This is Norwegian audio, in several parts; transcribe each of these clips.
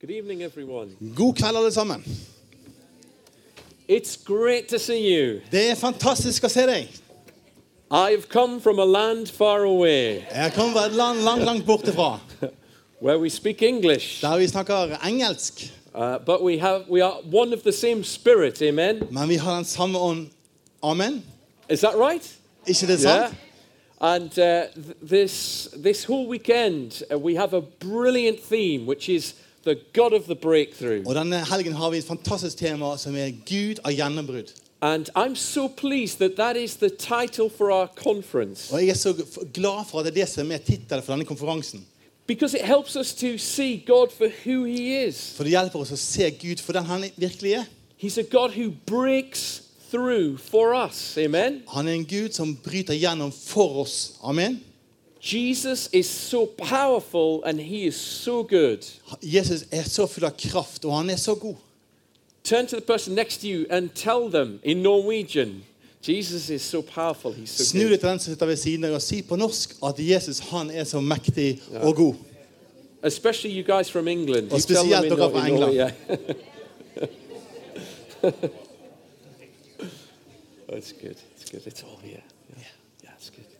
Good evening, everyone. God kveld, alle sammen. It's great to see you. Det er fantastisk å se deg. I've come from a land far away Jeg kommer fra et land langt, langt borte fra, where we speak English, der vi snakker engelsk. uh, but we have we are one of the same spirit. Amen. Men vi har den samme ånd. Amen. Is that right? Ikke det Yeah. sant? And uh, th- this this whole weekend uh, we have a brilliant theme, which is the God of the breakthrough. Og denne helgen har vi et fantastisk tema som er Gud av gjennombrudd. And I'm so pleased that that is the title for our conference Og jeg er så glad for at det er det som er tittelen for denne konferansen. because it helps us to see God for who He is. For det hjelper oss å se Gud for den han virkelig er. He's a God who breaks through for us. Amen. Han er en Gud som bryter gjennom for oss. Amen. Jesus is so powerful and he is so good. Jesus er så full av kraft, og han er så god. Turn to the person next to you and tell them in Norwegian, Jesus is so powerful. He's so Snu good. deg til den som sitter ved siden av og si på norsk at Jesus han er så mektig og god. Especially you guys from England. Og You tell them spesielt in dere fra England. yeah. That's good. It's good. It's all here. Yeah. yeah, it's good.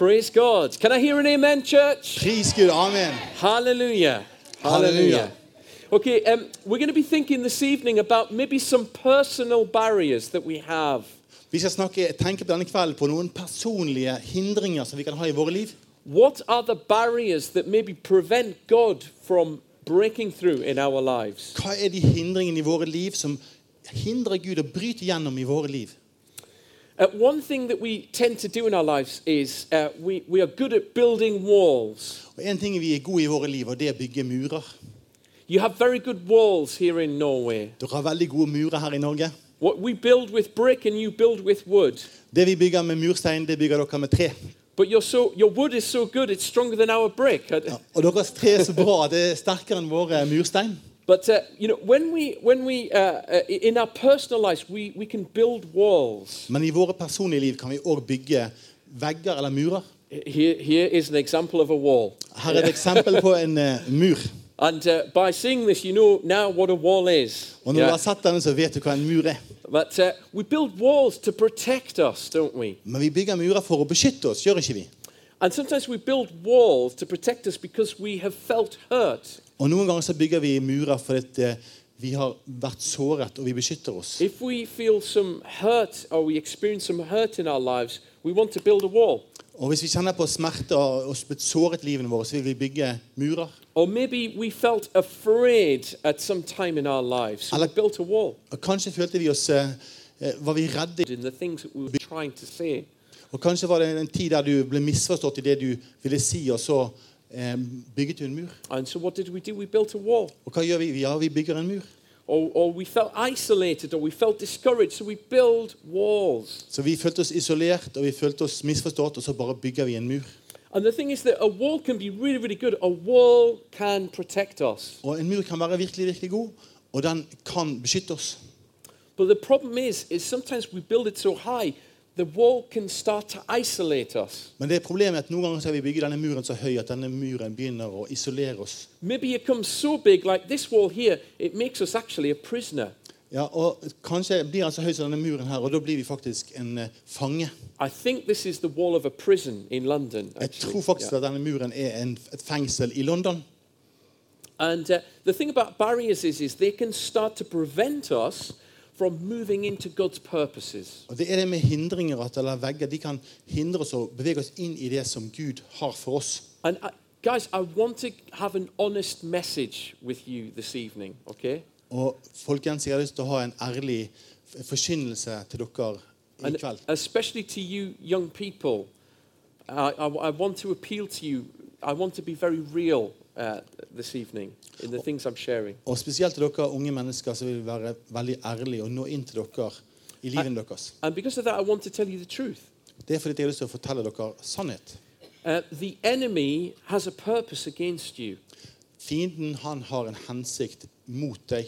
Praise God. Can I hear an amen, church? Praise God. Amen. Hallelujah. Hallelujah. Okay, um, we're going to be thinking this evening about maybe some personal barriers that we have. Vi skal snakke, tenke på denne kvelden på noen personlige hindringer som vi kan ha i våre liv. What are the barriers that maybe prevent God from breaking through in our lives? Hva er de hindringene i våre liv som hindrer Gud å bryte gjennom i våre liv? Uh, one thing that we tend to do in our lives is uh, we, we are good at building walls. Og En ting vi er gode i våre liv, og det er å bygge murer. You have very good walls here in Norway. Dere har veldig gode murer her i Norge. What we build with brick and you build with wood. Det vi bygger med murstein, det bygger dere med tre. But your, so, your wood is so good, it's stronger than our brick. Ja, Og deres tre er så bra, det er sterkere enn våre murstein. But uh, you know, when we, when we, uh, uh, in our personal lives, we, we can build walls. Men i våre personlige liv kan vi òg bygge vegger eller murer. Here, here is an example of a wall. Her er et eksempel på en eh, mur. And uh, by seeing this, you know now what a wall is. Og når du Yeah. har sett denne, så vet du hva en mur er. But uh, we build walls to protect us, don't we? Men vi bygger murer for å beskytte oss, gjør ikke vi? And sometimes we build walls to protect us because we have felt hurt. Og noen ganger så bygger vi murer fordi eh, vi har vært såret, og vi beskytter oss. If we feel some hurt or we experience some hurt in our lives, we want to build a wall. Og hvis vi kjenner på smerte og og blitt såret i livene våre, så vil vi bygge murer. Or maybe we felt afraid at some time in our lives, so we built a wall Og kanskje følte vi oss eh, eh, Var vi redde? in the things that we were trying to say. Og kanskje var det en tid der du ble misforstått i det du ville si, og så Ehm, bygget du en mur. And so what did we do? We built a wall. Hva gjør vi? Ja, vi bygger en mur. Or, or we felt isolated or we felt discouraged, so we build walls. So we felt oss isolert, og vi følte oss misforstått, og så bare bygger vi en mur. And the thing is that a wall can be really, really good. A wall can protect us. Og en mur kan være virkelig, virkelig god, og den kan beskytte oss. But the problem is, is sometimes we build it so high, the wall can start to isolate us. Men det er problemet at noen ganger så har vi bygget denne muren så høy at denne muren begynner å isolere oss. Maybe it comes so big, like this wall here, it makes us actually a prisoner. Ja, og Kanskje blir den så høy som denne muren her, og da blir vi faktisk en eh, fange. I think this is the wall of a prison in London. Jeg Actually. tror faktisk Yeah. at denne muren er en, et fengsel i London. And uh, the thing about barriers is, is they can start to prevent us from moving into God's purposes. Og det er det med hindringer at, eller vegger. De kan hindre oss bevege oss inn i det som Gud har for oss. And I, guys, I want to have an honest message with you this evening, okay? Og folkens, jeg har lyst til å ha en ærlig forkynnelse til dere i And kveld. especially to you young people, I, I, I want to appeal to you. I want to be very real uh, this evening in the things I'm sharing. Og spesielt til dere unge mennesker som vil være veldig ærlige og nå inn til dere i livet deres. And because of that, I want to tell you the truth. Det er fordi jeg har lyst til å fortelle dere sannhet. Uh, the enemy has a purpose against you. Fienden han har en hensikt mot deg.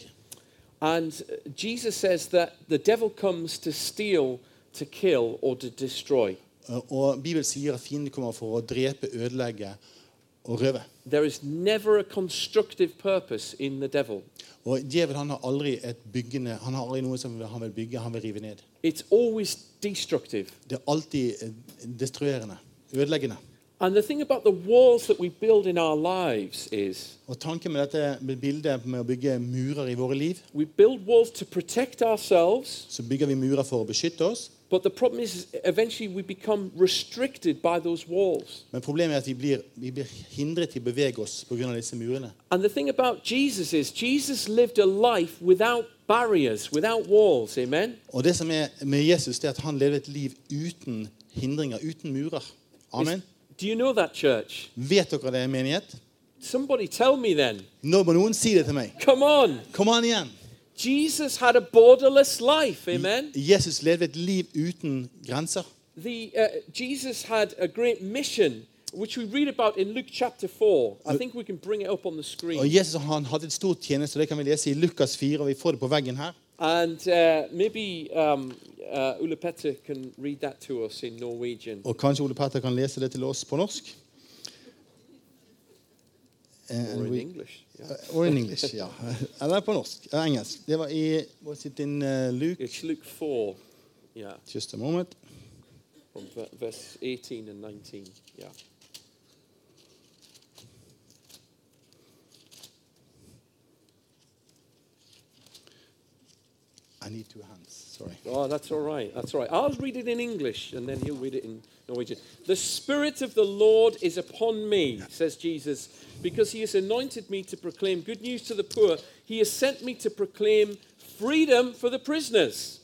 And uh, Jesus says that the devil comes to steal, to kill, or to destroy. Eh, Og Bibelen sier at fienden kommer for å drepe, ødelegge og røve. There is never a constructive purpose in the devil. Og djevel han har aldri et byggende, han har aldri noe som han vil bygge, han vil rive ned. It's always destructive. Det er alltid eh, destruerende, ødeleggende. And the thing about the walls that we build in our lives is med dette bildet med å bygge murer i våre liv, we build walls to protect ourselves, så bygger vi murer for å beskytte oss. But the problem is eventually we become restricted by those walls. Men problemet er at vi blir, vi blir hindret i å bevege oss pga. disse murene. And the thing about Jesus is Jesus lived a life without barriers, without walls. Amen. Og det som er med Jesus, det er at han levde et liv uten hindringer, uten murer. Amen. Is- do you know that, church? Vet dere det, menighet? Somebody tell me then. Nå må noen si det til meg. Come on. Kom an igjen. Jesus had a borderless life. Amen. Jesus levde et liv uten grenser. The, uh, Jesus had a great mission, which we read about in Luke chapter 4. I think we can bring it up on the Og. Jesus han hadde et stort tjeneste, det kan vi lese i Lukas 4, og vi får det på veggen her. And uh, maybe um, uh, Ulla Petter can read that to us in Norwegian. Og kanskje Ole Petter kan lese det til oss på norsk? Eh, Or in we- English. Yeah. eh, Or in English, ja. Eller på norsk. Eh, engelsk. Det var i was it in uh, Luke? It's Luke 4, yeah, Just a moment. from verse 18 and 19. Yeah. I need two hands. Sorry. Oh, that's all right. That's all right. I'll read it in English and then he'll read it in Norwegian. The Spirit of the Lord is upon me, says Jesus, because he has anointed me to proclaim good news to the poor. He has sent me to proclaim freedom for the prisoners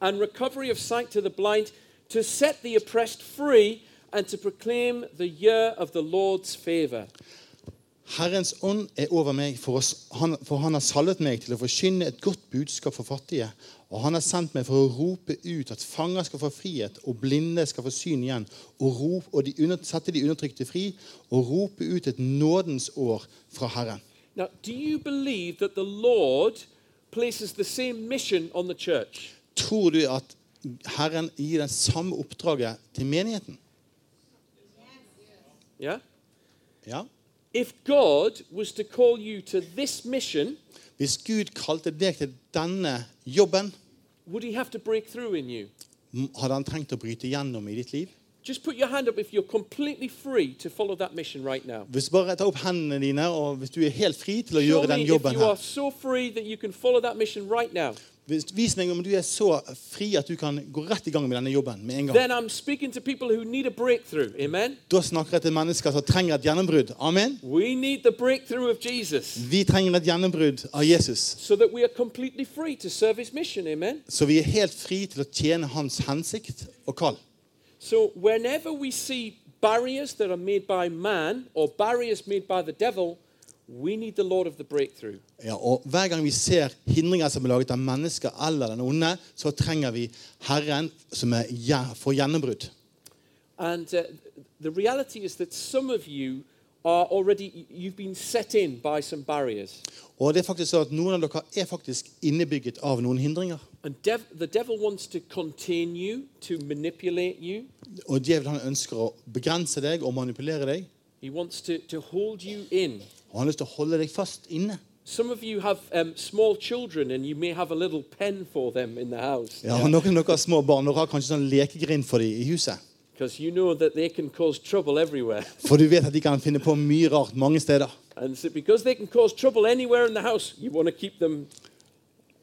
and recovery of sight to the blind, to set the oppressed free, and to proclaim the year of the Lord's favor. Herrens ånd er over meg, for, oss, han, for han har salvet meg til å forkynne et godt budskap for fattige. Og han har sendt meg for å rope ut at fanger skal få frihet, og blinde skal få syn igjen, og, rop, og de under, sette de undertrykte fri, og rope ut et nådens år fra Herren. Now, do you believe that the Lord places the same mission on the church? Tror du at Herren gir den samme oppdraget til menigheten? Yeah? Ja? If God was to call you to this mission, Hvis Gud kalte deg til denne jobben, would He have to break through in you? hadde han trengt å bryte gjennom i ditt liv? Just put your hand up if you're completely free to follow that mission right now. Hvis bare ta opp hendene dine, og hvis du er helt fri til å gjøre den if jobben you her are so free that you can follow that mission right now. Vis meg om du er så fri at du kan gå rett i gang med denne jobben med en gang. Da snakker jeg til mennesker som trenger et gjennombrudd. Amen. Vi trenger et gjennombrudd av Jesus. Så vi er helt fri til å tjene hans hensikt og kall. So whenever we see barriers that are made by man or barriers made by the devil, we need the Lord of the breakthrough. Ja, og Hver gang vi ser hindringer som er laget av mennesker eller den onde, så trenger vi Herren som er gje- for gjennombrudd. And uh, the reality is that some of you are already, you've been set in by some barriers. Og det er faktisk så at Noen av dere er faktisk innebygget av noen hindringer. And dev- the devil wants to contain you, to manipulate you. Og djevelen ønsker å begrense deg og manipulere deg. He wants to, to hold you in. Og han har lyst til å holde deg fast inne. Some of you have um, small children and you may have a little pen for them in the house. Ja, og Noen av dere har små barn dere har kanskje sånn lekegrind for dem i huset. Because you know that they can cause trouble everywhere. For du vet at de kan finne på mye rart mange steder. And so because they can cause trouble anywhere in the house, you want to keep them.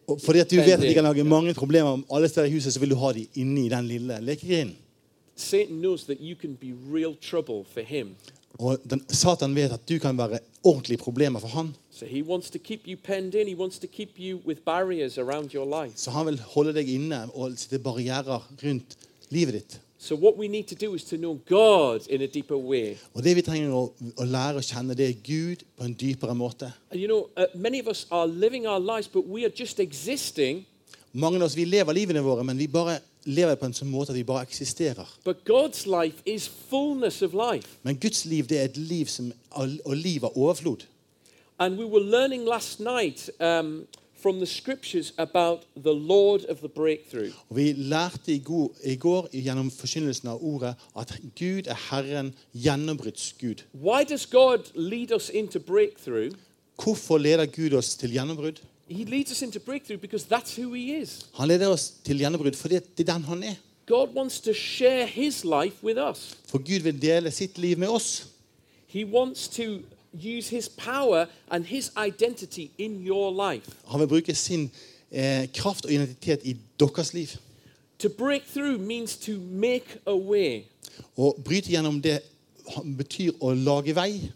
Og fordi at du vet at de kan lage mange problemer alle steder i huset, så vil du ha dem inne i den lille lekegrinden. Satan knows that you can be real trouble for him. Og den, Satan vet at du kan være ordentlige problemer for han. So. Så han vil holde deg inne og sette barrierer rundt livet ditt. So what we need to do is to know God in a deeper way. Og det vi trenger å, å lære å kjenne, det er Gud på en dypere måte. And you know, uh, many of us are living our lives, but we are just existing. Mange av oss vi lever livene våre, men vi bare lever på en sånn måte at vi bare eksisterer. Men Guds liv det er et liv som, og liv av overflod. And we were learning last night um, from the scriptures about the Lord of the breakthrough. Og Vi lærte i går, i går gjennom forkynnelsen av ordet at Gud er Herren gjennombruddsgud. Why does God lead us into breakthrough? Hvorfor leder Gud oss til gjennombrudd? He leads us into breakthrough because that's who He is. Han leder oss til gjennombrudd fordi det er den han er. God wants to share His life with us. For Gud vil dele sitt liv med oss. He wants to use His power and His identity in your life. Han vil bruke sin eh, kraft og identitet i deres liv. To break through means to make a way. Å bryte gjennom det betyr å lage vei.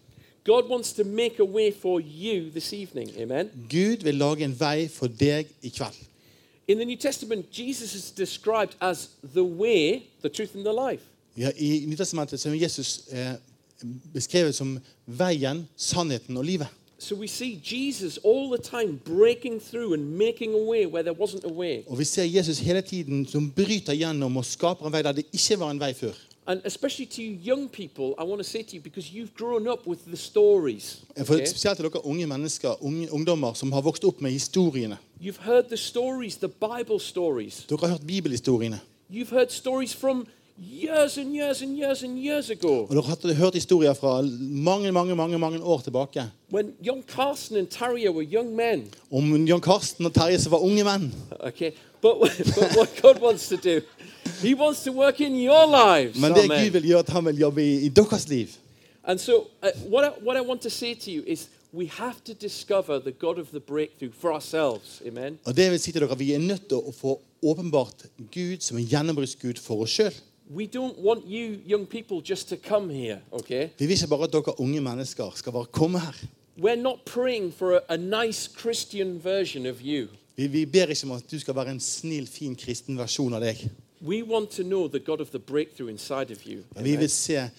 God wants to make a way for you this evening. Amen. Gud vil lage en vei for deg i kveld. In the New Testament, Jesus is described as the way, the truth, and the life. Ja, I Nytestamentet er Jesus eh, beskrevet som veien, sannheten og livet. So we see Jesus all the time breaking through and making a way where there wasn't a way. Og Vi ser Jesus hele tiden som bryter gjennom og skaper en vei der det ikke var en vei før. And especially to you young people, I want to say to you, because you've grown up with the stories. For okay? Spesielt til dere unge mennesker, unge, ungdommer som har vokst opp med historiene. You've heard the stories, the Bible stories. Dere har hørt bibelhistoriene. You've heard stories from years and years and years and years ago. Og dere har hørt historier fra mange mange, mange, mange år tilbake When young Carson and Taria were young men. om Jan Karsten og Terje som var unge menn. Okay? But, but what God wants to do, He wants to work in your lives. Men det Gud vil gjøre, at han vil jobbe i, i deres liv. And so, uh, what, I, what I want to say to you is we have to discover the God of the breakthrough for ourselves. Amen. Og det vil si til dere, Vi er nødt til å få åpenbart Gud som en gjennombruddsgud for oss sjøl. We don't want you young people just to come here, okay? Vi vil ikke bare at dere unge mennesker skal bare komme her. We're not praying for a, a nice Christian version of you. Vi, vi ber ikke om at du skal være en snill, fin kristen versjon av deg. We want to know the God of the breakthrough inside of you. Vi vil se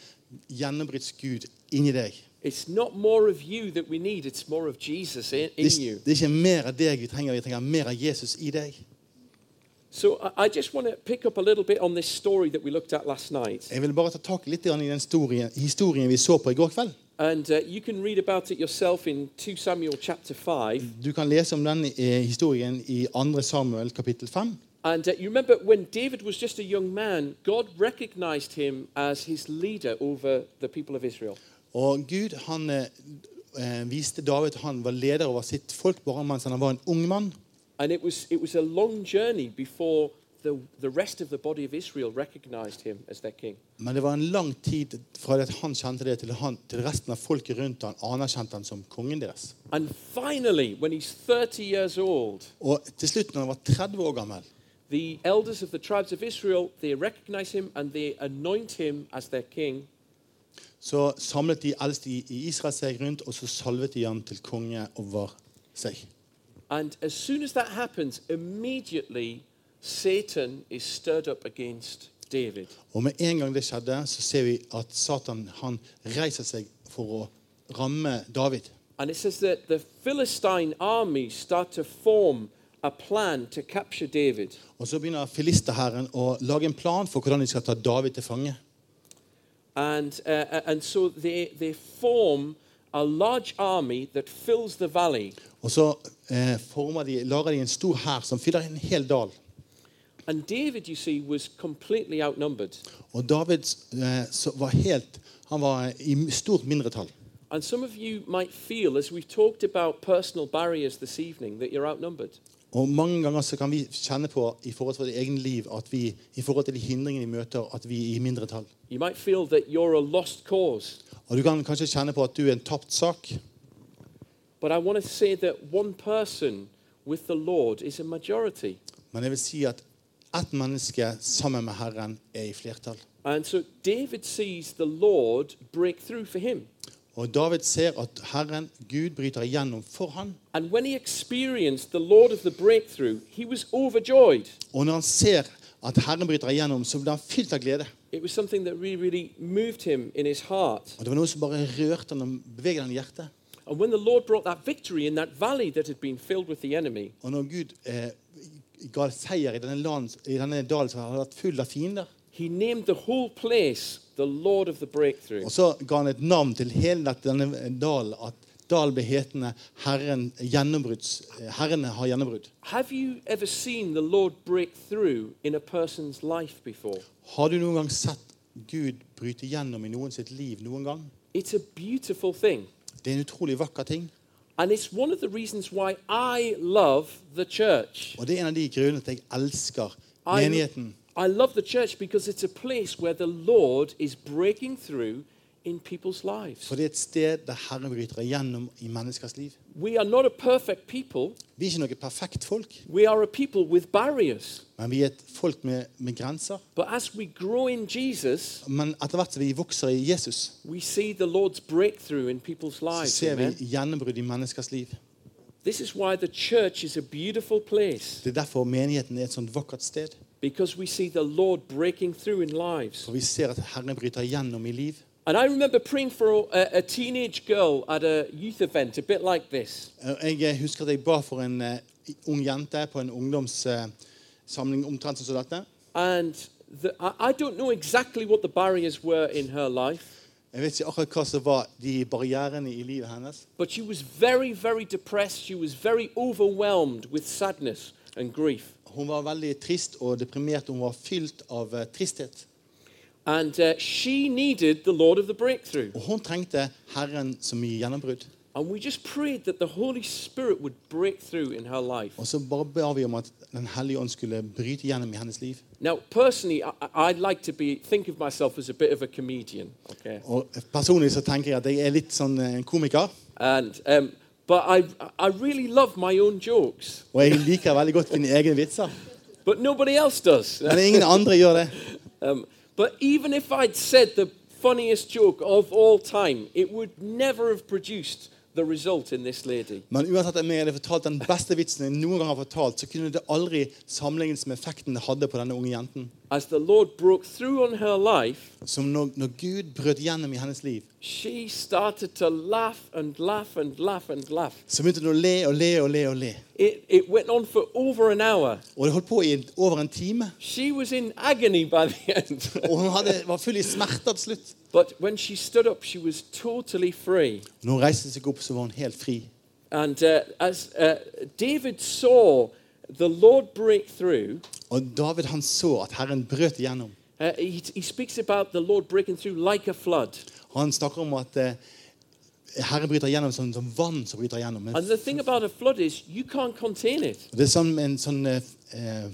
gjennombruddsgud inni deg. It's not more of you that we need, it's more of Jesus in, in you. det er ikke mer av deg vi trenger, vi trenger mer av Jesus i deg. So I, I just want to pick up a little bit on this story that we looked at last night. Jeg vil bare ta tak litt grann i den historien, historien vi så på i går kveld. And uh, you can read about it yourself in 2 Samuel chapter 5. Du kan lese om den eh, historien i 2. Samuel kapittel 5. And uh, you remember when David was just a young man, God recognized him as his leader over the people of Israel. Og Gud han eh, eh, viste David han var leder over sitt folk bare mens han var en ung mann. And it was, it was a long journey before the, the rest of the body of Israel recognized him as their king. Men det var en lang tid fra det at han kjente det, til, han, til resten av folket rundt han anerkjente han som kongen deres. And finally, when he's 30 years old, Og til slutt, når han var 30 år gammel, the elders of the tribes of Israel, they recognize him and they anoint him as their king. så samlet de eldste i, Israel seg rundt, og så salvet de ham til konge over seg. And as soon as that happens, immediately Satan is stirred up against David. Og med en gang det skjedde, så ser vi at Satan han reiser seg for å ramme David. And it says that the Philistine army start to form Og så begynner filisterherren å lage en plan for hvordan de skal ta David til fange. And, uh, and so they, they form a large army that fills the valley. Og så eh, former de, lager de en stor hær som fyller en hel dal. And David, you see, was completely outnumbered. Og David eh, var helt Han var i stort mindretall. And some of you might feel, as we've talked about personal barriers this evening, that you're outnumbered. Og mange ganger så kan vi kjenne på i forhold til vårt eget liv at vi i forhold til de hindringene vi møter, at vi er i mindretall. Og du kan kanskje kjenne på at du er en tapt sak. But I want to say that one person with the Lord is a majority. Men jeg vil si at ett menneske sammen med Herren er i flertall. And so David sees the Lord break through for him. Og David ser at Herren, Gud, bryter igjennom for han. And when he experienced the Lord of the breakthrough, he was overjoyed. Og når han ser at Herren bryter igjennom, så blir han fylt av glede. It was something that really, really moved him in his heart. Og Det var noe som bare rørte han og beveget han i hjertet. And when the Lord brought that victory in that valley that had been filled with the enemy, Og når Gud eh, ga seier i denne, land, i denne dalen som hadde vært full av fiender, he named the whole place og så ga han et navn til hele denne dalen, at dal ble hetende Herren, Herren har gjennombrudd. Har du noen gang sett Gud bryte gjennom i noen sitt liv noen gang? Det er en utrolig vakker ting. And it's one of the reasons why I love the church. Og det er en av de grunnene til at jeg elsker menigheten. I love the church because it's a place where the Lord is breaking through in people's lives. For det er et sted der Herren bryter igjennom i menneskers liv. We are not a perfect people, Vi er ikke noe perfekt folk, we are a people with barriers. men vi er et folk med, med grenser. But as we grow in Jesus, Men etter hvert som vi vokser i Jesus, we see the Lord's breakthrough in people's så lives. ser Amen. vi gjennombrudd i menneskers liv. This is why the church is a beautiful place Det er derfor menigheten er et sånt vakkert sted. Because we see the Lord breaking through in lives. Vi ser at Herren bryter igjennom i liv. And I remember praying for a, a teenage girl at a youth event, a bit like this. Eh, jeg eh, husker at jeg ba for en eh, ung jente på en ungdomssamling omtrent som dette. And the, I, I don't know exactly what the barriers were in her life, Jeg vet ikke akkurat hva som var de barrierene i livet hennes. but she was very, very depressed. She was very overwhelmed with sadness and grief. Hun var veldig trist og deprimert. Hun var fylt av eh, tristhet. And uh, she needed the Lord of the breakthrough. Og hun trengte Herren som i gjennombrudd. And we just prayed that the Holy Spirit would break through in her life. Og så bare ba vi om at Den hellige ånd skulle bryte gjennom i hennes liv. Now, personally, I, I- I'd like to be think of myself as a bit of a comedian, okay? Og Personlig så tenker jeg at jeg er litt sånn eh, en komiker. And um, but I I really love my own jokes, Og jeg liker veldig godt mine egne vitser. but nobody else does. Men ingen andre gjør det. Um, but even if I'd said the funniest joke of all time, it would never have produced the result in this lady. Men uansett om jeg hadde fortalt den beste vitsen jeg noen gang har fortalt, så kunne det aldri sammenlignes med effekten det hadde på denne unge jenten. As the Lord broke through on her life, Som når, når Gud brøt gjennom i hennes liv, she started to laugh and laugh and laugh and laugh. så begynte hun å le og le og le. Og le. It, it went on for over an hour. Og det holdt på i en- over en time. She was in agony by the end. Og hun hadde, var full i smerter til slutt. but when she stood up, she was totally free. Når hun reiste seg opp, så var hun helt fri. And uh, as uh, David saw the Lord break through, Og David han så at Herren brøt igjennom. uh, he, he speaks about the Lord breaking through like a flood. Han snakker om at uh, Herren bryter igjennom som, som vann som bryter igjennom. Men And the thing about a flood is you can't contain it. det er som en sånn eh,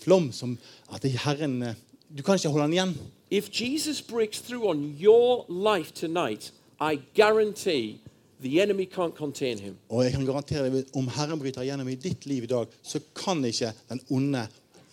flom som at er Herren Du kan ikke holde den igjen. If Jesus breaks through on your life tonight, I guarantee the enemy can't contain him. Og jeg kan garantere deg, om Herren bryter gjennom i ditt liv i dag, så kan ikke den onde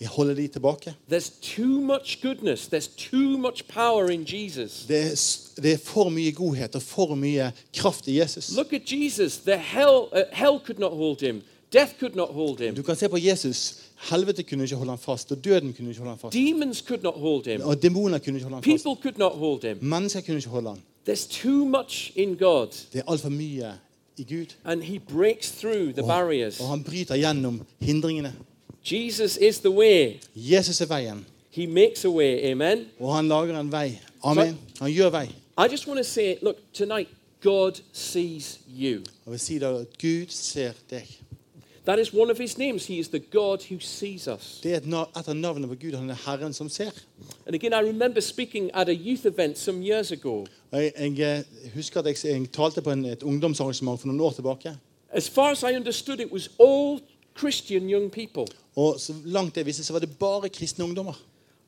holde de tilbake. There's too much goodness, there's too much power in Jesus. Det er, det er for mye godhet og for mye kraft i Jesus. Look at Jesus. The hell, uh, hell could not hold him. Death could not hold him. Du kan se på Jesus. Helvete kunne ikke holde ham fast, og døden kunne ikke holde ham fast. Demons could not hold him. Og demoner kunne ikke holde ham fast. People could not hold him. Mennesker kunne ikke holde han. There's too much in God. Det er altfor mye i Gud. And he breaks through the barriers. Og han bryter gjennom hindringene. Jesus is the way. Jesus er veien, He makes a way. Amen. og han lager en vei. Amen. Han gjør vei. I just want to say, look, tonight, God sees you. Jeg vil si da at Gud ser deg. That is one of his names. He is the God who sees us. Det er et, et av navnene på Gud. Han er Herren som ser. And again, I remember speaking at a youth event some years ago. Jeg, jeg eh, husker at jeg, jeg talte på en, et ungdomsarrangement for noen år tilbake. As far as I understood, it was all Christian young people. Og så langt jeg visste, så var det bare kristne ungdommer.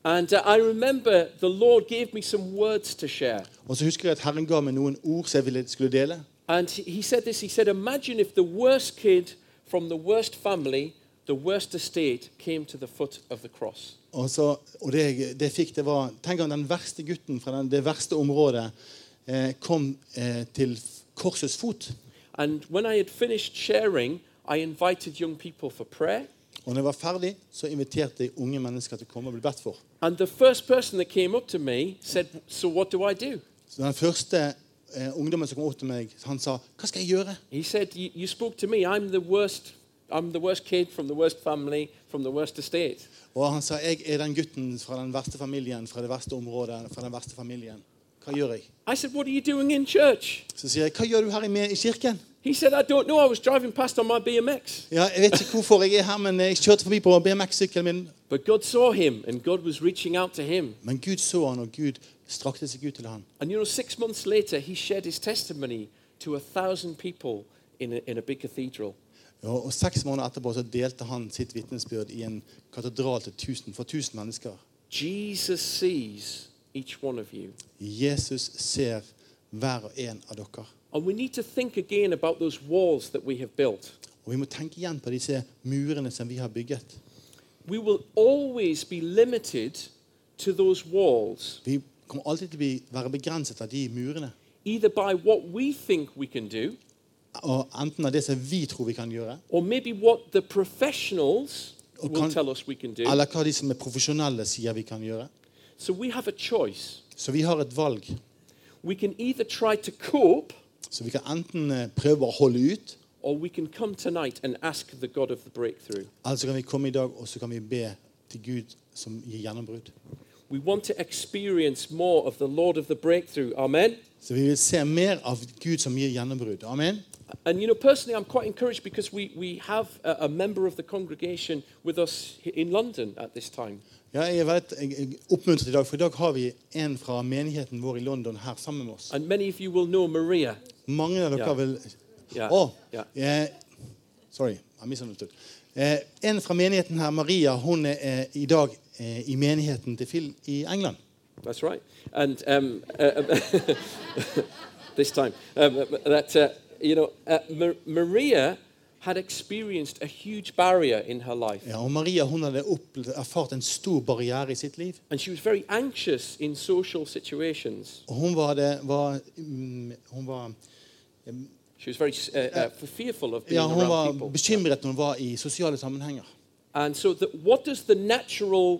And uh, I remember the Lord gave me some words to share. Og så husker jeg at Herren ga meg noen ord som jeg ville, skulle dele. And he said this He said, Imagine if the worst kid from the worst family, the worst estate, came to the foot of the cross. Og, så, og det, det fikk, det var Tenk om den verste gutten fra den, det verste området eh, kom eh, til korsets fot. And when I had finished sharing, I invited young people for prayer. Og når jeg var ferdig, så inviterte jeg unge mennesker til å komme og bli bedt for. And the first person that came up to me said, So what do I do? Så den første ungdommen som kom opp til meg, han sa 'Hva skal jeg gjøre?' He said, You, you spoke to me. I'm the worst. I'm the worst kid from the worst family, from the worst estate. Og han sa 'Jeg er den gutten fra den verste familien, fra det verste området, fra den verste familien'. Hva gjør jeg? I said, What are you doing in church? Så sier jeg 'Hva gjør du her i, i kirken?' He said, I don't know. I was driving past on my BMX. Ja, jeg vet ikke hvorfor jeg er her, men jeg kjørte forbi på BMX-sykkelen min. But God saw him and God was reaching out to him. Men Gud så han, og Gud strakte seg ut til han. And you know, six months later, he shared his testimony to a thousand people in a, in a big cathedral. Ja, og Seks måneder etterpå så delte han sitt vitnesbyrd i en katedral til tusen, for 1000 mennesker. Jesus sees each one of you. Jesus ser hver og en av dere. And we need to think again about those walls that we have built. Og Vi må tenke igjen på disse murene som vi har bygget. We will always be limited to those walls, Vi kommer alltid til å bli- være begrenset av de murene. either by what we think we can do, Og Enten av det som vi tror vi kan gjøre, or maybe what the professionals Og will kan- tell us we can do. eller hva de som er profesjonelle sier vi kan gjøre. So we have a choice. Så vi har et valg. We can either try to cope, Så vi kan enten eh, prøve å holde ut, or we can come tonight and ask the God of the breakthrough. kan vi komme i dag og så kan vi be til Gud som gir gjennombrudd. We want to experience more of the Lord of the breakthrough. Amen. Så vi vil se mer av Gud som gir gjennombrudd. Amen. And you know, personally, I'm quite encouraged because we, we have a, a member of the congregation with us in London at this time. Ja, jeg veldig jeg oppmuntret i dag, for i dag har vi en fra menigheten vår i London her sammen med oss. And many of you will know Maria. Mange av dere Ja. vil Ja. Å! Ja. eh, sorry, I misunderstood. Eh, en fra menigheten her, Maria, hun er eh, i dag eh, i menigheten til Phil i England. That's right. And um, uh, this time, um, that, uh, you know, uh, Ma- Maria had experienced a huge barrier in her life. Ja, og Maria hun hadde opplevd, erfart en stor barriere i sitt liv. And she was very anxious in social situations. Og hun var, det, var, mm, hun var She was very uh, uh, fearful of being Ja, hun var around people. bekymret når hun var i sosiale sammenhenger. And so, the, what does the natural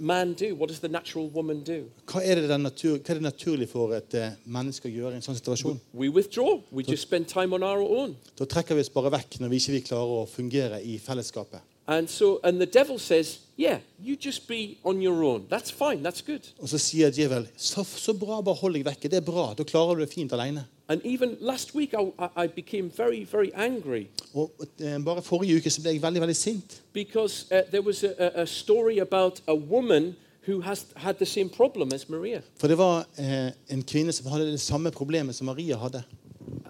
man do? What does the natural woman do? Hva er det, natur, hva er det naturlig for et eh, menneske å gjøre i en sånn situasjon? We withdraw. We just spend time on our own. Da trekker vi oss bare vekk når vi ikke vil klare å fungere i fellesskapet. And so, and the devil says, "Yeah, you just be on your own. That's fine. That's good." Og så sier djevel så, så bra, bare hold deg vekke. Det er bra. Da klarer du det fint alene. And even last week, I, I- became very, very angry Og eh, Bare forrige uke så ble jeg veldig veldig sint. because uh, there was a, a a story about a woman who has had the same problem as Maria. For det var eh, en kvinne som hadde det samme problemet som Maria hadde.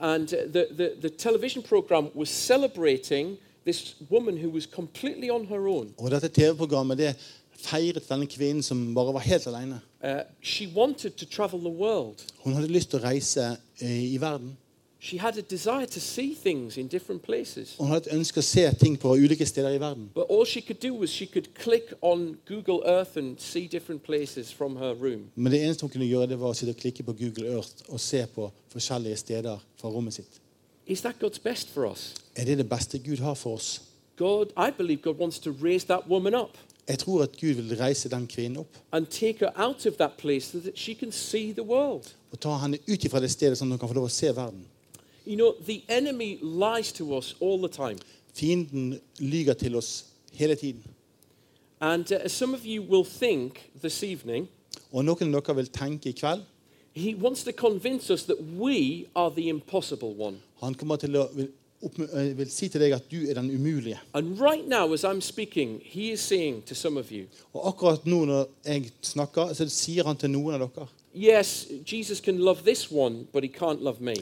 And uh, the, the, the television program was celebrating this woman who was completely on her own. Og dette TV-programmet det feiret denne kvinnen som bare var helt alene. Uh, she wanted to travel the world. Hun hadde lyst til å reise eh, i verden. She had a desire to see things in different places. Hun hadde et ønske å se ting på ulike steder i verden. But all she could do was she could click on Google Earth and see different places from her room. Men det eneste hun kunne gjøre, det var å sitte og klikke på Google Earth og se på forskjellige steder fra rommet sitt. Is that God's best for us? Er det det beste Gud har for oss? God, I believe God wants to raise that woman up Jeg tror at Gud vil reise den kvinnen opp og ta henne ut fra det stedet, sånn at hun kan få lov å se verden. You know, the enemy lies to us all the time. Fienden lyger til oss hele tiden. And uh, some of you will think this evening, Og noen av dere vil tenke i kveld he wants to convince us that we are the impossible one. Han kommer til å vil, vil si til deg at du er den umulige. Right now, speaking, Og akkurat nå når jeg snakker, så sier han til noen av dere Yes, Jesus can love this one, but he can't love me.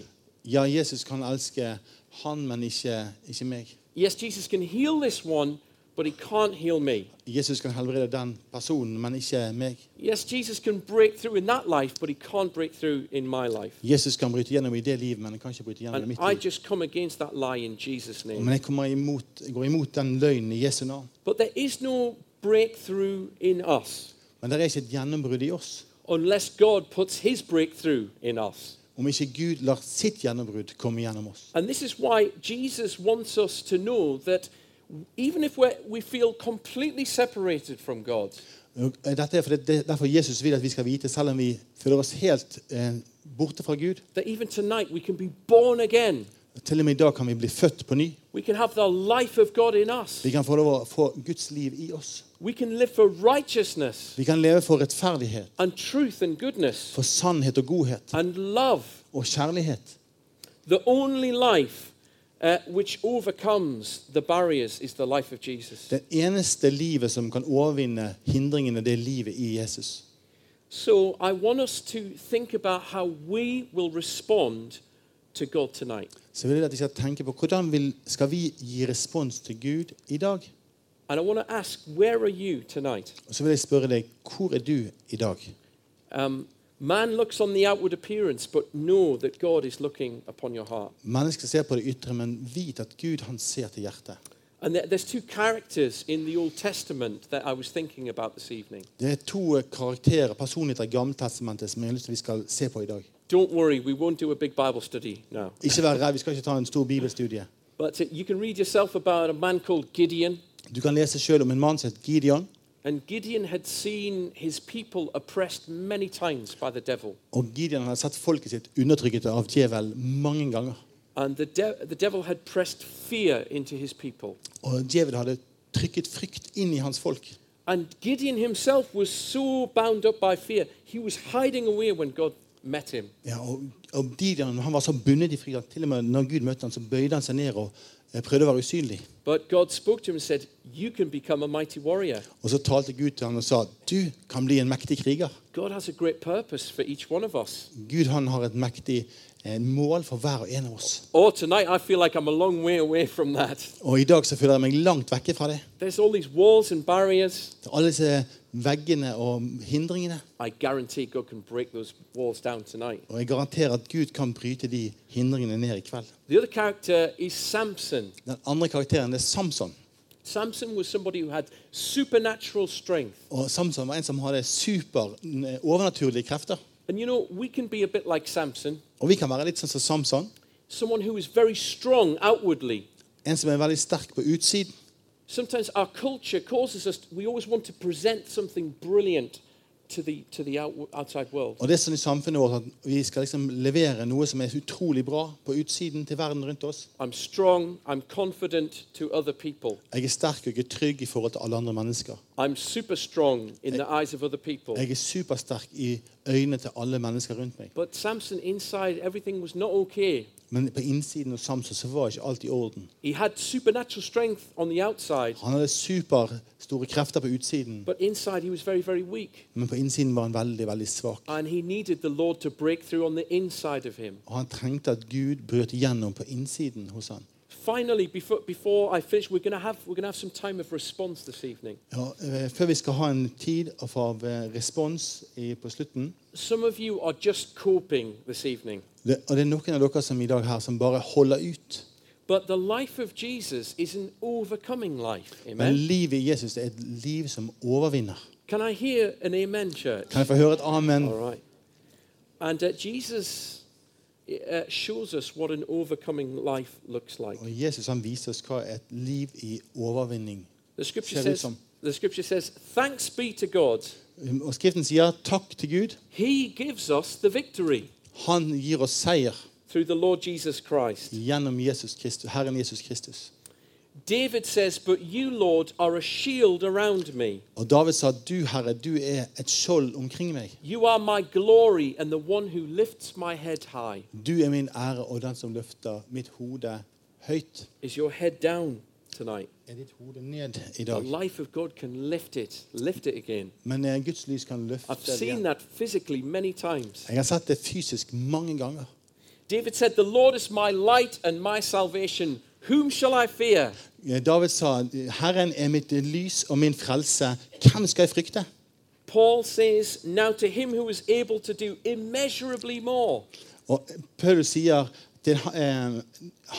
Ja, Jesus kan elske han, men ikke, ikke meg. Yes, Jesus can heal this one, but he can't heal me. Jesus kan helbrede den personen, men ikke meg. Yes, Jesus can break through in that life, but he can't break through in my life. Jesus kan bryte gjennom i det livet, men han kan ikke bryte gjennom i And mitt I liv. just come against that lie in Jesus' name. Men jeg, kommer imot, jeg går imot den løgnen i Jesu navn. But there is no breakthrough in us Men det er ikke et gjennombrudd i oss. unless God puts his breakthrough in us. Om ikke Gud lar sitt gjennombrudd komme gjennom oss. And this is why Jesus wants us to know that even if we feel completely separated from God, Og Dette er fordi det derfor Jesus vil at vi skal vite, selv om vi føler oss helt eh, borte fra Gud, that even tonight we can be born again. til og med i dag kan vi bli født på ny. We can have the life of God in us. Vi kan få lov å få Guds liv i oss. We can live for righteousness Vi kan leve for rettferdighet, and truth and goodness for sannhet og godhet and love. og kjærlighet. The only life uh, which overcomes the barriers is the life of Jesus. Det eneste livet som kan overvinne hindringene, det er livet i Jesus. So I want us to think about how we will respond to God tonight. Så vil jeg at vi skal tenke på hvordan vil, skal vi gi respons til Gud i dag. And I want to ask, where are you tonight? Og så vil jeg spørre deg, hvor er du i dag? Um, man looks on the outward appearance, but know that God is looking upon your heart. Mennesker ser på det ytre, men vit at Gud han ser til hjertet. And there- there's two characters in the Old Testament that I was thinking about this evening. Det er to karakterer, personligheter i Gammeltestamentet som jeg har lyst til vi skal se på i dag. Don't worry, we won't do a big Bible study now. Ikke vær redd, vi skal ikke ta en stor bibelstudie. But uh, you can read yourself about a man called Gideon. Du kan lese selv om en mann som heter Gideon. And Gideon had seen his people oppressed many times by the devil. Og Gideon hadde sett folket sitt undertrykket av mange ganger. And the, de- the devil had pressed fear into his people. Og djevel hadde trykket frykt inn i hans folk. And Gideon himself was so bound up by fear, he was hiding away when God met him. Ja, og, og Gideon han var så bundet i frykt at til og med når Gud møtte ham, så bøyde han seg ned og eh, prøvde å være usynlig. But God spoke to him and said, You can become a mighty warrior. Og så talte Gud til ham og sa du kan bli en mektig kriger. God has a great purpose for each one of us. Gud han har et mektig mål for hver og en av oss. Oh, tonight I feel like I'm a long way away from that. Og i dag så føler jeg meg langt vekke fra det. There's all these walls and barriers. Alle disse veggene og hindringene. I guarantee God can break those walls down tonight. Og jeg garanterer at Gud kan bryte de hindringene ned i kveld. The other character is Samson. Den andre karakteren er Samson. Samson was somebody who had supernatural strength. Og Samson var en som hadde super, overnaturlige krefter. And you know, we can be a bit like Samson, Og vi kan være litt sånn som Samson. someone who is very strong outwardly. En som er veldig sterk på utsiden. Sometimes our culture causes us, we always want to present something brilliant to the, to the out. Og det er sånn i samfunnet vårt at vi skal liksom levere noe som er utrolig bra på utsiden til verden rundt oss. I'm strong, I'm to other. Jeg er sterk og jeg er trygg i forhold til alle andre mennesker. I'm super strong in the eyes of other. Jeg er supersterk i øynene til alle mennesker rundt meg. But Samson, inside, everything was not okay. Men på innsiden av Samson så var ikke alt i orden. Han hadde superstore krefter på utsiden, very, very men på innsiden var han veldig, veldig svak. Og han trengte at Gud brøt igjennom på innsiden hos han. Finally, before, before I finish, we're going to have, we're gonna have some time of response this evening. Ja, eh, før vi skal ha en tid av eh, respons i, på slutten Some of you are just coping this evening. det, Og det er noen av dere som i dag her som bare holder ut. But the life of Jesus is an overcoming life. Men Amen. livet i Jesus det er et liv som overvinner. Can I hear an amen, church? Kan jeg få høre et amen? All right. And uh, Jesus uh, shows us what an overcoming life looks like. Og Jesus han viser oss hva et liv i overvinning The scripture Ser ut says, som. the scripture says, thanks be to God. Og Skriften sier takk til Gud. He gives us the victory Han gir oss seier through the Lord Jesus Christ. gjennom Jesus Kristus, Herren Jesus Kristus. David says, But you, Lord, are a shield around me. Og David sa, du Herre, du er et skjold omkring meg. You are my glory and the one who lifts my head high. Du er min ære og den som løfter mitt hode høyt. Is your head down tonight? Er ditt hode ned i The dag? life of God can lift it, lift it again. Men eh, Guds lys kan løfte I've det seen igjen. that physically many times. Jeg har sett det fysisk mange ganger. David said, The Lord is my light and my salvation. Whom shall I fear? David sa, Herren er mitt lys og min frelse. Hvem skal jeg frykte? Paul says, Now to him who is able to do immeasurably more Og Paul sier til eh,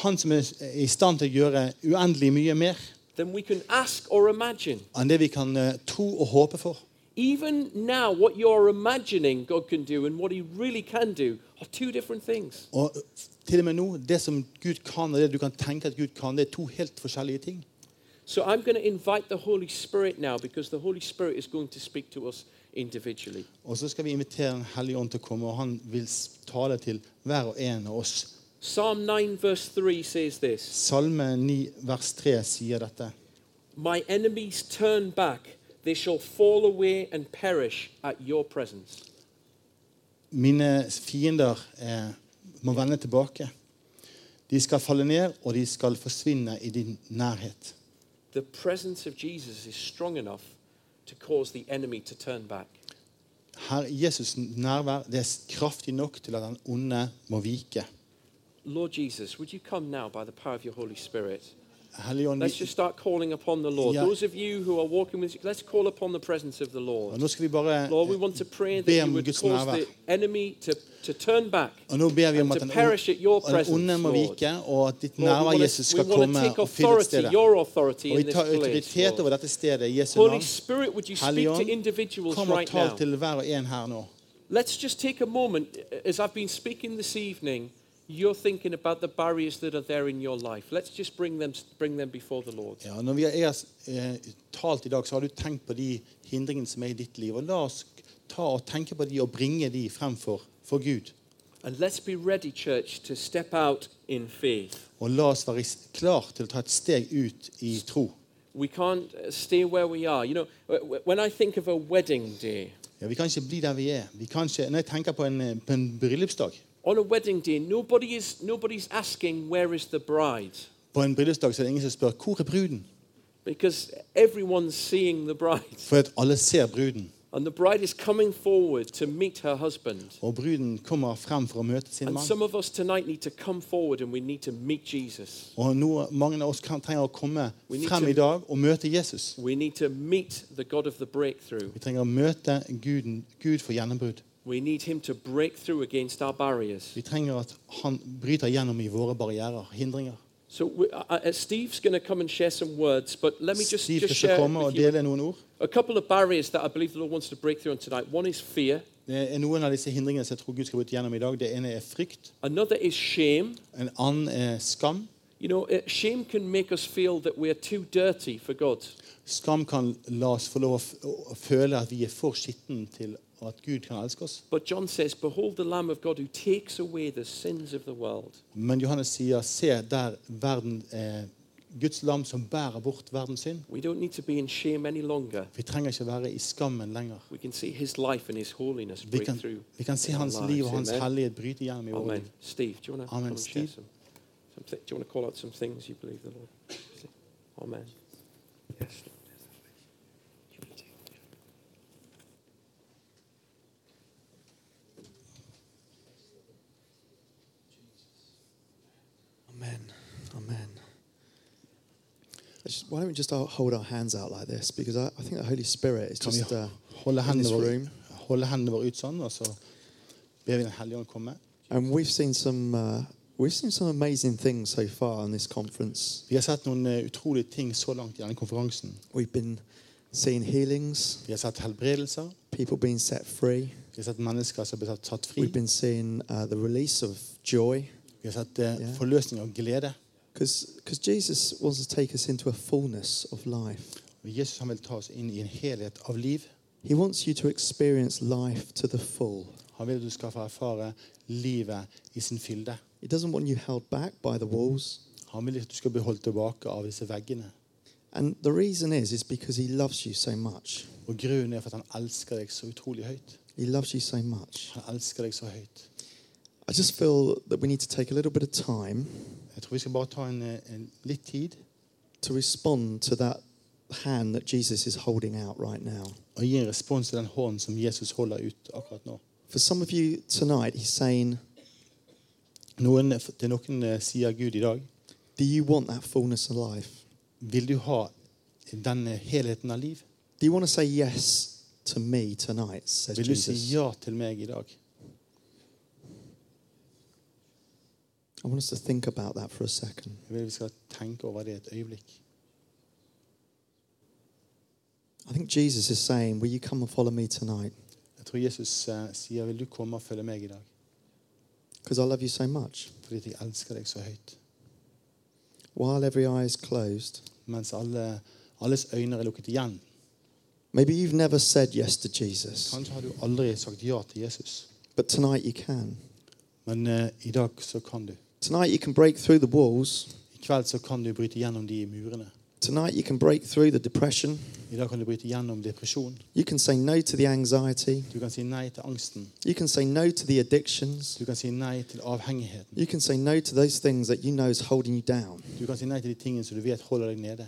han som er i stand til å gjøre uendelig mye mer than we can ask or imagine. enn det vi kan eh, tro og håpe for. Even now, what you're imagining God can do and what he really can do are two different things. Og til og med nå, det som Gud kan, og det du kan tenke at Gud kan, det er to helt forskjellige ting. So I'm going to invite the Holy Spirit now because the Holy Spirit is going to speak to us individually. Og så skal vi invitere Den hellige ånd til å komme, og han vil tale til hver og en av oss. Psalm 9, verse 3 says this Salme 9, vers 3 sier dette. My enemies turn back, they shall fall away and perish at your presence. Mine fiender eh, må vende tilbake. De skal falle ned, og de skal forsvinne i din nærhet. The presence of Jesus is strong enough to cause the enemy to turn back. Her, Jesus' nærvær det er kraftig nok til at den onde må vike. Lord Jesus, would you come now by the power of your Holy Spirit? Let's just start calling upon the Lord. Those of you who are walking with, let's call upon the presence of the Lord. Lord, we want to pray that you would cause the enemy to, to turn back and to perish at your presence, Lord. Lord, we want to, we want to take authority, your authority in this place, Lord. Holy Spirit, would you speak to individuals right now? Let's just take a moment, eh, as I've been speaking this evening, you're thinking about the barriers that are there in your life. Let's just bring them, bring them before the Lord. Ja, når vi har eh, talt i dag, så har du tenkt på de hindringene som er i ditt liv. Og la oss ta og tenke på de og bringe de fremfor for Gud. And let's be ready, church, to step out in faith. Og la oss være klar til å ta et steg ut i tro. We can't uh, stay where we are. You know, wh- wh- when I think of a wedding day, Ja, vi kan ikke bli der vi er. Vi kan ikke, når jeg tenker på en, eh, på en bryllupsdag on a wedding day, nobody is, nobody's asking, where is the bride? På en bryllupsdag så er det ingen som spør hvor er bruden. Because everyone's seeing the bride. For at alle ser bruden. And the bride is coming forward to meet her husband. Og bruden kommer frem for å møte sin And mann. some of us tonight need to come forward and we need to meet Jesus. Og nå, mange av oss kan, trenger å komme We need frem to- i dag og møte Jesus. We need to meet the God of the breakthrough. Vi trenger å møte Guden, Gud for gjennombrudd. We need him to break through against our barriers. Vi trenger at han bryter gjennom i våre barrierer, hindringer. So we, uh, uh, Steve's going to come and share some words, but let me just, Steve just share komme og with you dele noen ord. a couple of barriers that I believe the Lord wants to break through on tonight. One is fear. Det er noen av disse hindringene som jeg tror Gud skal bryte gjennom i dag. Det ene er frykt. Another is shame. En annen er skam. You know, uh, shame can make us feel that we're too dirty for God. Skam kan la oss få lov å f- å føle at vi er for skitten til at Gud kan elske oss. But John says, Behold the Lamb of God who takes away the sins of the world. Men Johannes sier, se der verden eh, Guds lam som bærer bort verdens synd. We don't need to be in shame any longer. Vi trenger ikke være i skammen lenger. We can see his life and his holiness Vi kan, through. vi kan se hans liv og hans Amen. hellighet bryte gjennom i vårt Amen. liv. Steve, do you want to Amen. come and share Steve? some, some do you want to call out some things you believe the Lord? Amen. Yes. Amen. Amen. Just- why don't we just hold our hands out like this? Because I, I think the Holy Spirit is just uh, in this room. holde hendene våre ut sånn, og så ber vi Den hellige ånd komme. And we've seen some uh, we've seen some amazing things so far in this conference. Vi har sett noen eh, utrolige ting så langt i denne konferansen. We've been seeing healings, Vi har sett helbredelser. people being set free. Vi har sett mennesker som blir fri. We've been seeing uh, the release of joy. Vi har sett uh, forløsning og glede. Because Jesus wants to take us into a fullness of life. Jesus han vil ta oss inn i en helhet av liv. He wants you to experience life to the full. Han vil du skal få erfare livet i sin fylde. He doesn't want you held back by the walls. Han vil at du skal bli holdt tilbake av disse veggene. And the reason is, is because he loves you so much. Og grunnen er for at han elsker deg så utrolig høyt. He loves you so much. Han elsker deg så høyt. I just feel that we need to take a little bit of time Jeg tror vi skal bare ta en, eh, en litt tid to respond to that hand that Jesus is holding out right now. og gi en respons til den hånden som Jesus holder ut akkurat nå. For some of you tonight, he's saying, Noen, til noen eh, sier Gud i dag Do you want that fullness of life? Vil du ha den eh, helheten av liv? Do you want to say yes to me tonight? Says Vil du si Jesus. ja til meg i dag? I want us to think about that for a second. Jeg vil vi skal tenke over det et øyeblikk. I think Jesus is saying, Will you come and follow me tonight? Jeg tror Jesus eh, sier, du komme og følge meg i dag? Because I love you so much. Fordi jeg elsker deg så høyt. While every eye is closed, Mens alle, alles øyne er lukket igjen. maybe you've never said yes to Jesus, Kanskje har du aldri sagt ja til Jesus. but tonight you can. Men eh, i dag så kan du. Tonight you can break through the walls I kveld så kan du bryte gjennom de murene. Tonight, you can break through the depression. I dag kan du bryte gjennom depresjon. You can say no to the anxiety. Du kan si nei til angsten. You can say no to the addictions. Du kan si nei til avhengigheten. You can say no to those things that you know is holding you down. Du kan si nei til de tingene som du vet holder deg nede.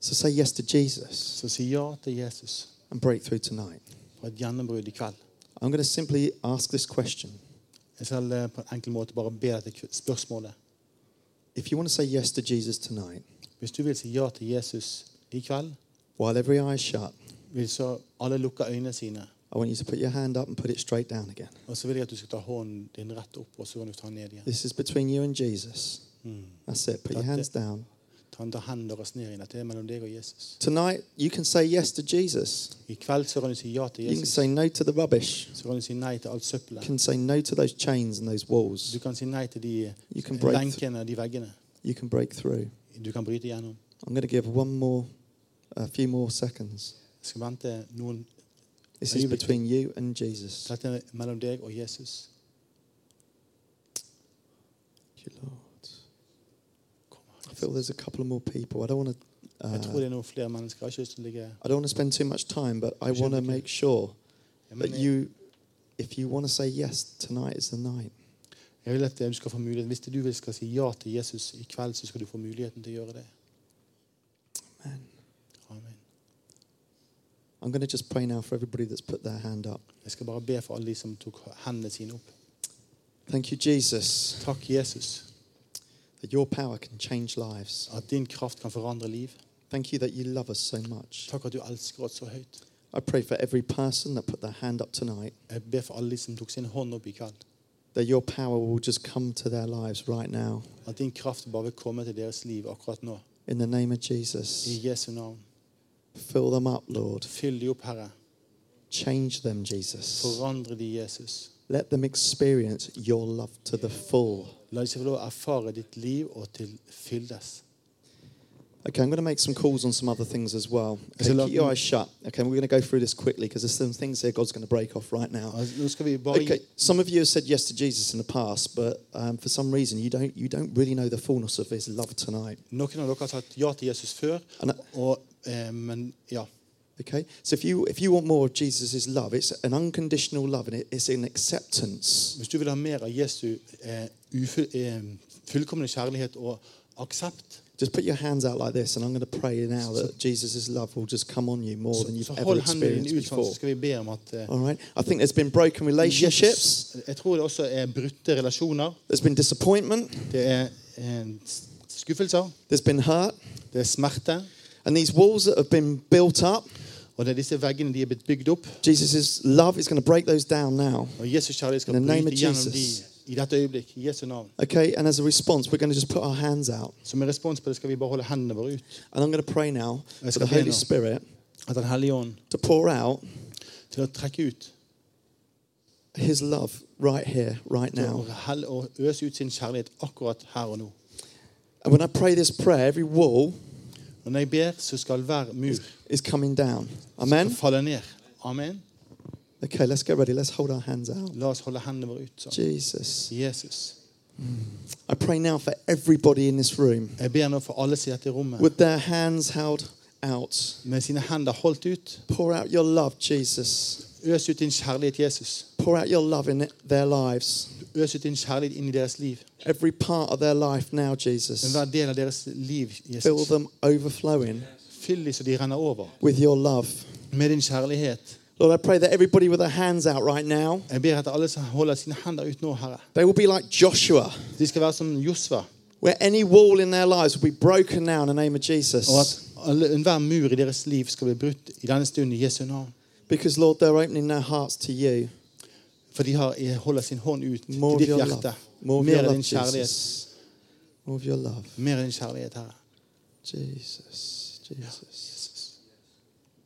So say yes to Jesus Så si ja til Jesus and break through tonight. for et gjennombrudd i kveld. I'm going to simply ask this question. Jeg skal på en enkel måte bare be deg til spørsmålet. If you want to say yes to Jesus tonight, Hvis du vil si ja til Jesus i kveld, while every eye is shut, vil så alle lukke øynene sine. I want you to put your hand up and put it straight down again. Og så vil jeg at du skal ta hånden din rett opp, og så kan du ta den ned igjen. This is between you and Jesus. Mm. That's it. Put your hands down. Ta den hendene deres ned igjen. Dette er mellom deg og Jesus. Tonight, you can say yes to Jesus. I kveld så kan du si ja til You can Jesus. say no to the rubbish. Så kan du si nei til alt You søppelet. can say no to those chains and those walls. Du kan si nei til de You can break. Th- og de veggene. you can break through. Du kan bryte gjennom. I'm going to give one more, a few more seconds. Jeg skal vente noen This Are is you- between you and Jesus. Dette er mellom deg og Jesus. Thank you, Lord. I feel there's a couple of more people. I don't want to. Jeg tror Uh, det er noen flere mennesker. Jeg har ikke lyst til å ligge I don't want to spend too much time, but I want to make sure that you, if you want to say yes, tonight is the night. jeg vil at du skal få mulighet Hvis du vil skal si ja til Jesus i kveld, så skal du få muligheten til å gjøre det. Amen. Amen. I'm going to just pray now for everybody that's put their hand up. Jeg skal bare be for alle de som tok hendene sine opp. Thank you, Jesus, Takk, Jesus, that your power can change lives. at din kraft kan forandre liv. Thank you that you love us so much. Takk at du elsker oss så høyt. I pray for every person that put their hand up tonight, Jeg ber for alle som tok sin hånd opp i kveld. that your power will just come to their lives right now. At din kraft bare vil komme til deres liv akkurat nå. In the name of Jesus, I Jesu navn. fill them up, Lord. Fyll de opp, Herre. Change them, Jesus. Forandre de, Jesus. Let them experience your love to the full. La de få lov å erfare ditt liv og til fyldes. Okay, I'm going to make some calls on some other things as well. Okay, keep your eyes shut. Okay, we're going to go through this quickly because there's some things here God's going to break off right now. Altså, Nå skal vi bare Okay, some of you have said yes to Jesus in the past, but um, for some reason you don't you don't really know the fullness of His love tonight. Noen av dere har sagt ja til Jesus før, And, eh, men ja. okay, so if you if you want more of Jesus' love, it's an unconditional love and it, it's an acceptance. Hvis du vil ha mer av Jesu ufull, fullkomne kjærlighet og aksept, Just put your hands out like this, and I'm going to pray now that Jesus' love will just come on you more than you've ever experienced before. så skal vi be om at eh, All right. I think there's been broken relationships. Jesus, jeg tror det også brutte. There's been disappointment. Det er eh. There's been hurt. Er. And these walls that have been built up, Og det er disse veggene de er blitt bygd opp. Jesus' love is going to break those down now. Og Jesus kjærlighet skal In the name bryte of gjennom de Jesus. I dette øyeblikk. I Jesu navn. Okay, and as a response, we're going to just put our hands out. Som en respons på det skal vi bare holde hendene våre ut. And I'm going to pray now for the Holy. Spirit At Den hellige ånd to pour out til å trekke ut His love right here, right now. og øse ut sin kjærlighet akkurat her og nå. And when I pray this prayer, every wall når jeg ber, så skal hver mur is coming down. Amen? falle ned. Amen. Okay, let's get ready. Let's hold our hands out. La oss holde hendene våre ut. sånn. Jesus. Jesus. I pray now for everybody in this room Jeg ber nå for alle som er i dette rommet, with their hands held out. med sine hender holdt ut. Pour out your love, Jesus. Øs ut din kjærlighet, Jesus. Pour out your love in their lives. Øs ut din kjærlighet inn i deres liv. Every part of their life now, Jesus. Enhver del av deres liv, Fill Jesus. them overflowing Fyll dem så de renner over with your love. med din kjærlighet. Lord, I pray that everybody with their hands out right now, Jeg ber at alle som holder sine hender ut nå, Herre, they will be like Joshua, de skal være som Josva. where any wall in their lives will be broken now in the name of Jesus. Og at alle, enhver mur i deres liv skal bli brutt i denne stunden i Jesu navn. Because, Lord, they're opening their hearts to you. For de har, eh, holder sin hånd ut More til of ditt your hjerte. love. More of Mer your av love, din kjærlighet. Jesus. More of your love. Mer av din kjærlighet, Herre. Jesus. Jesus.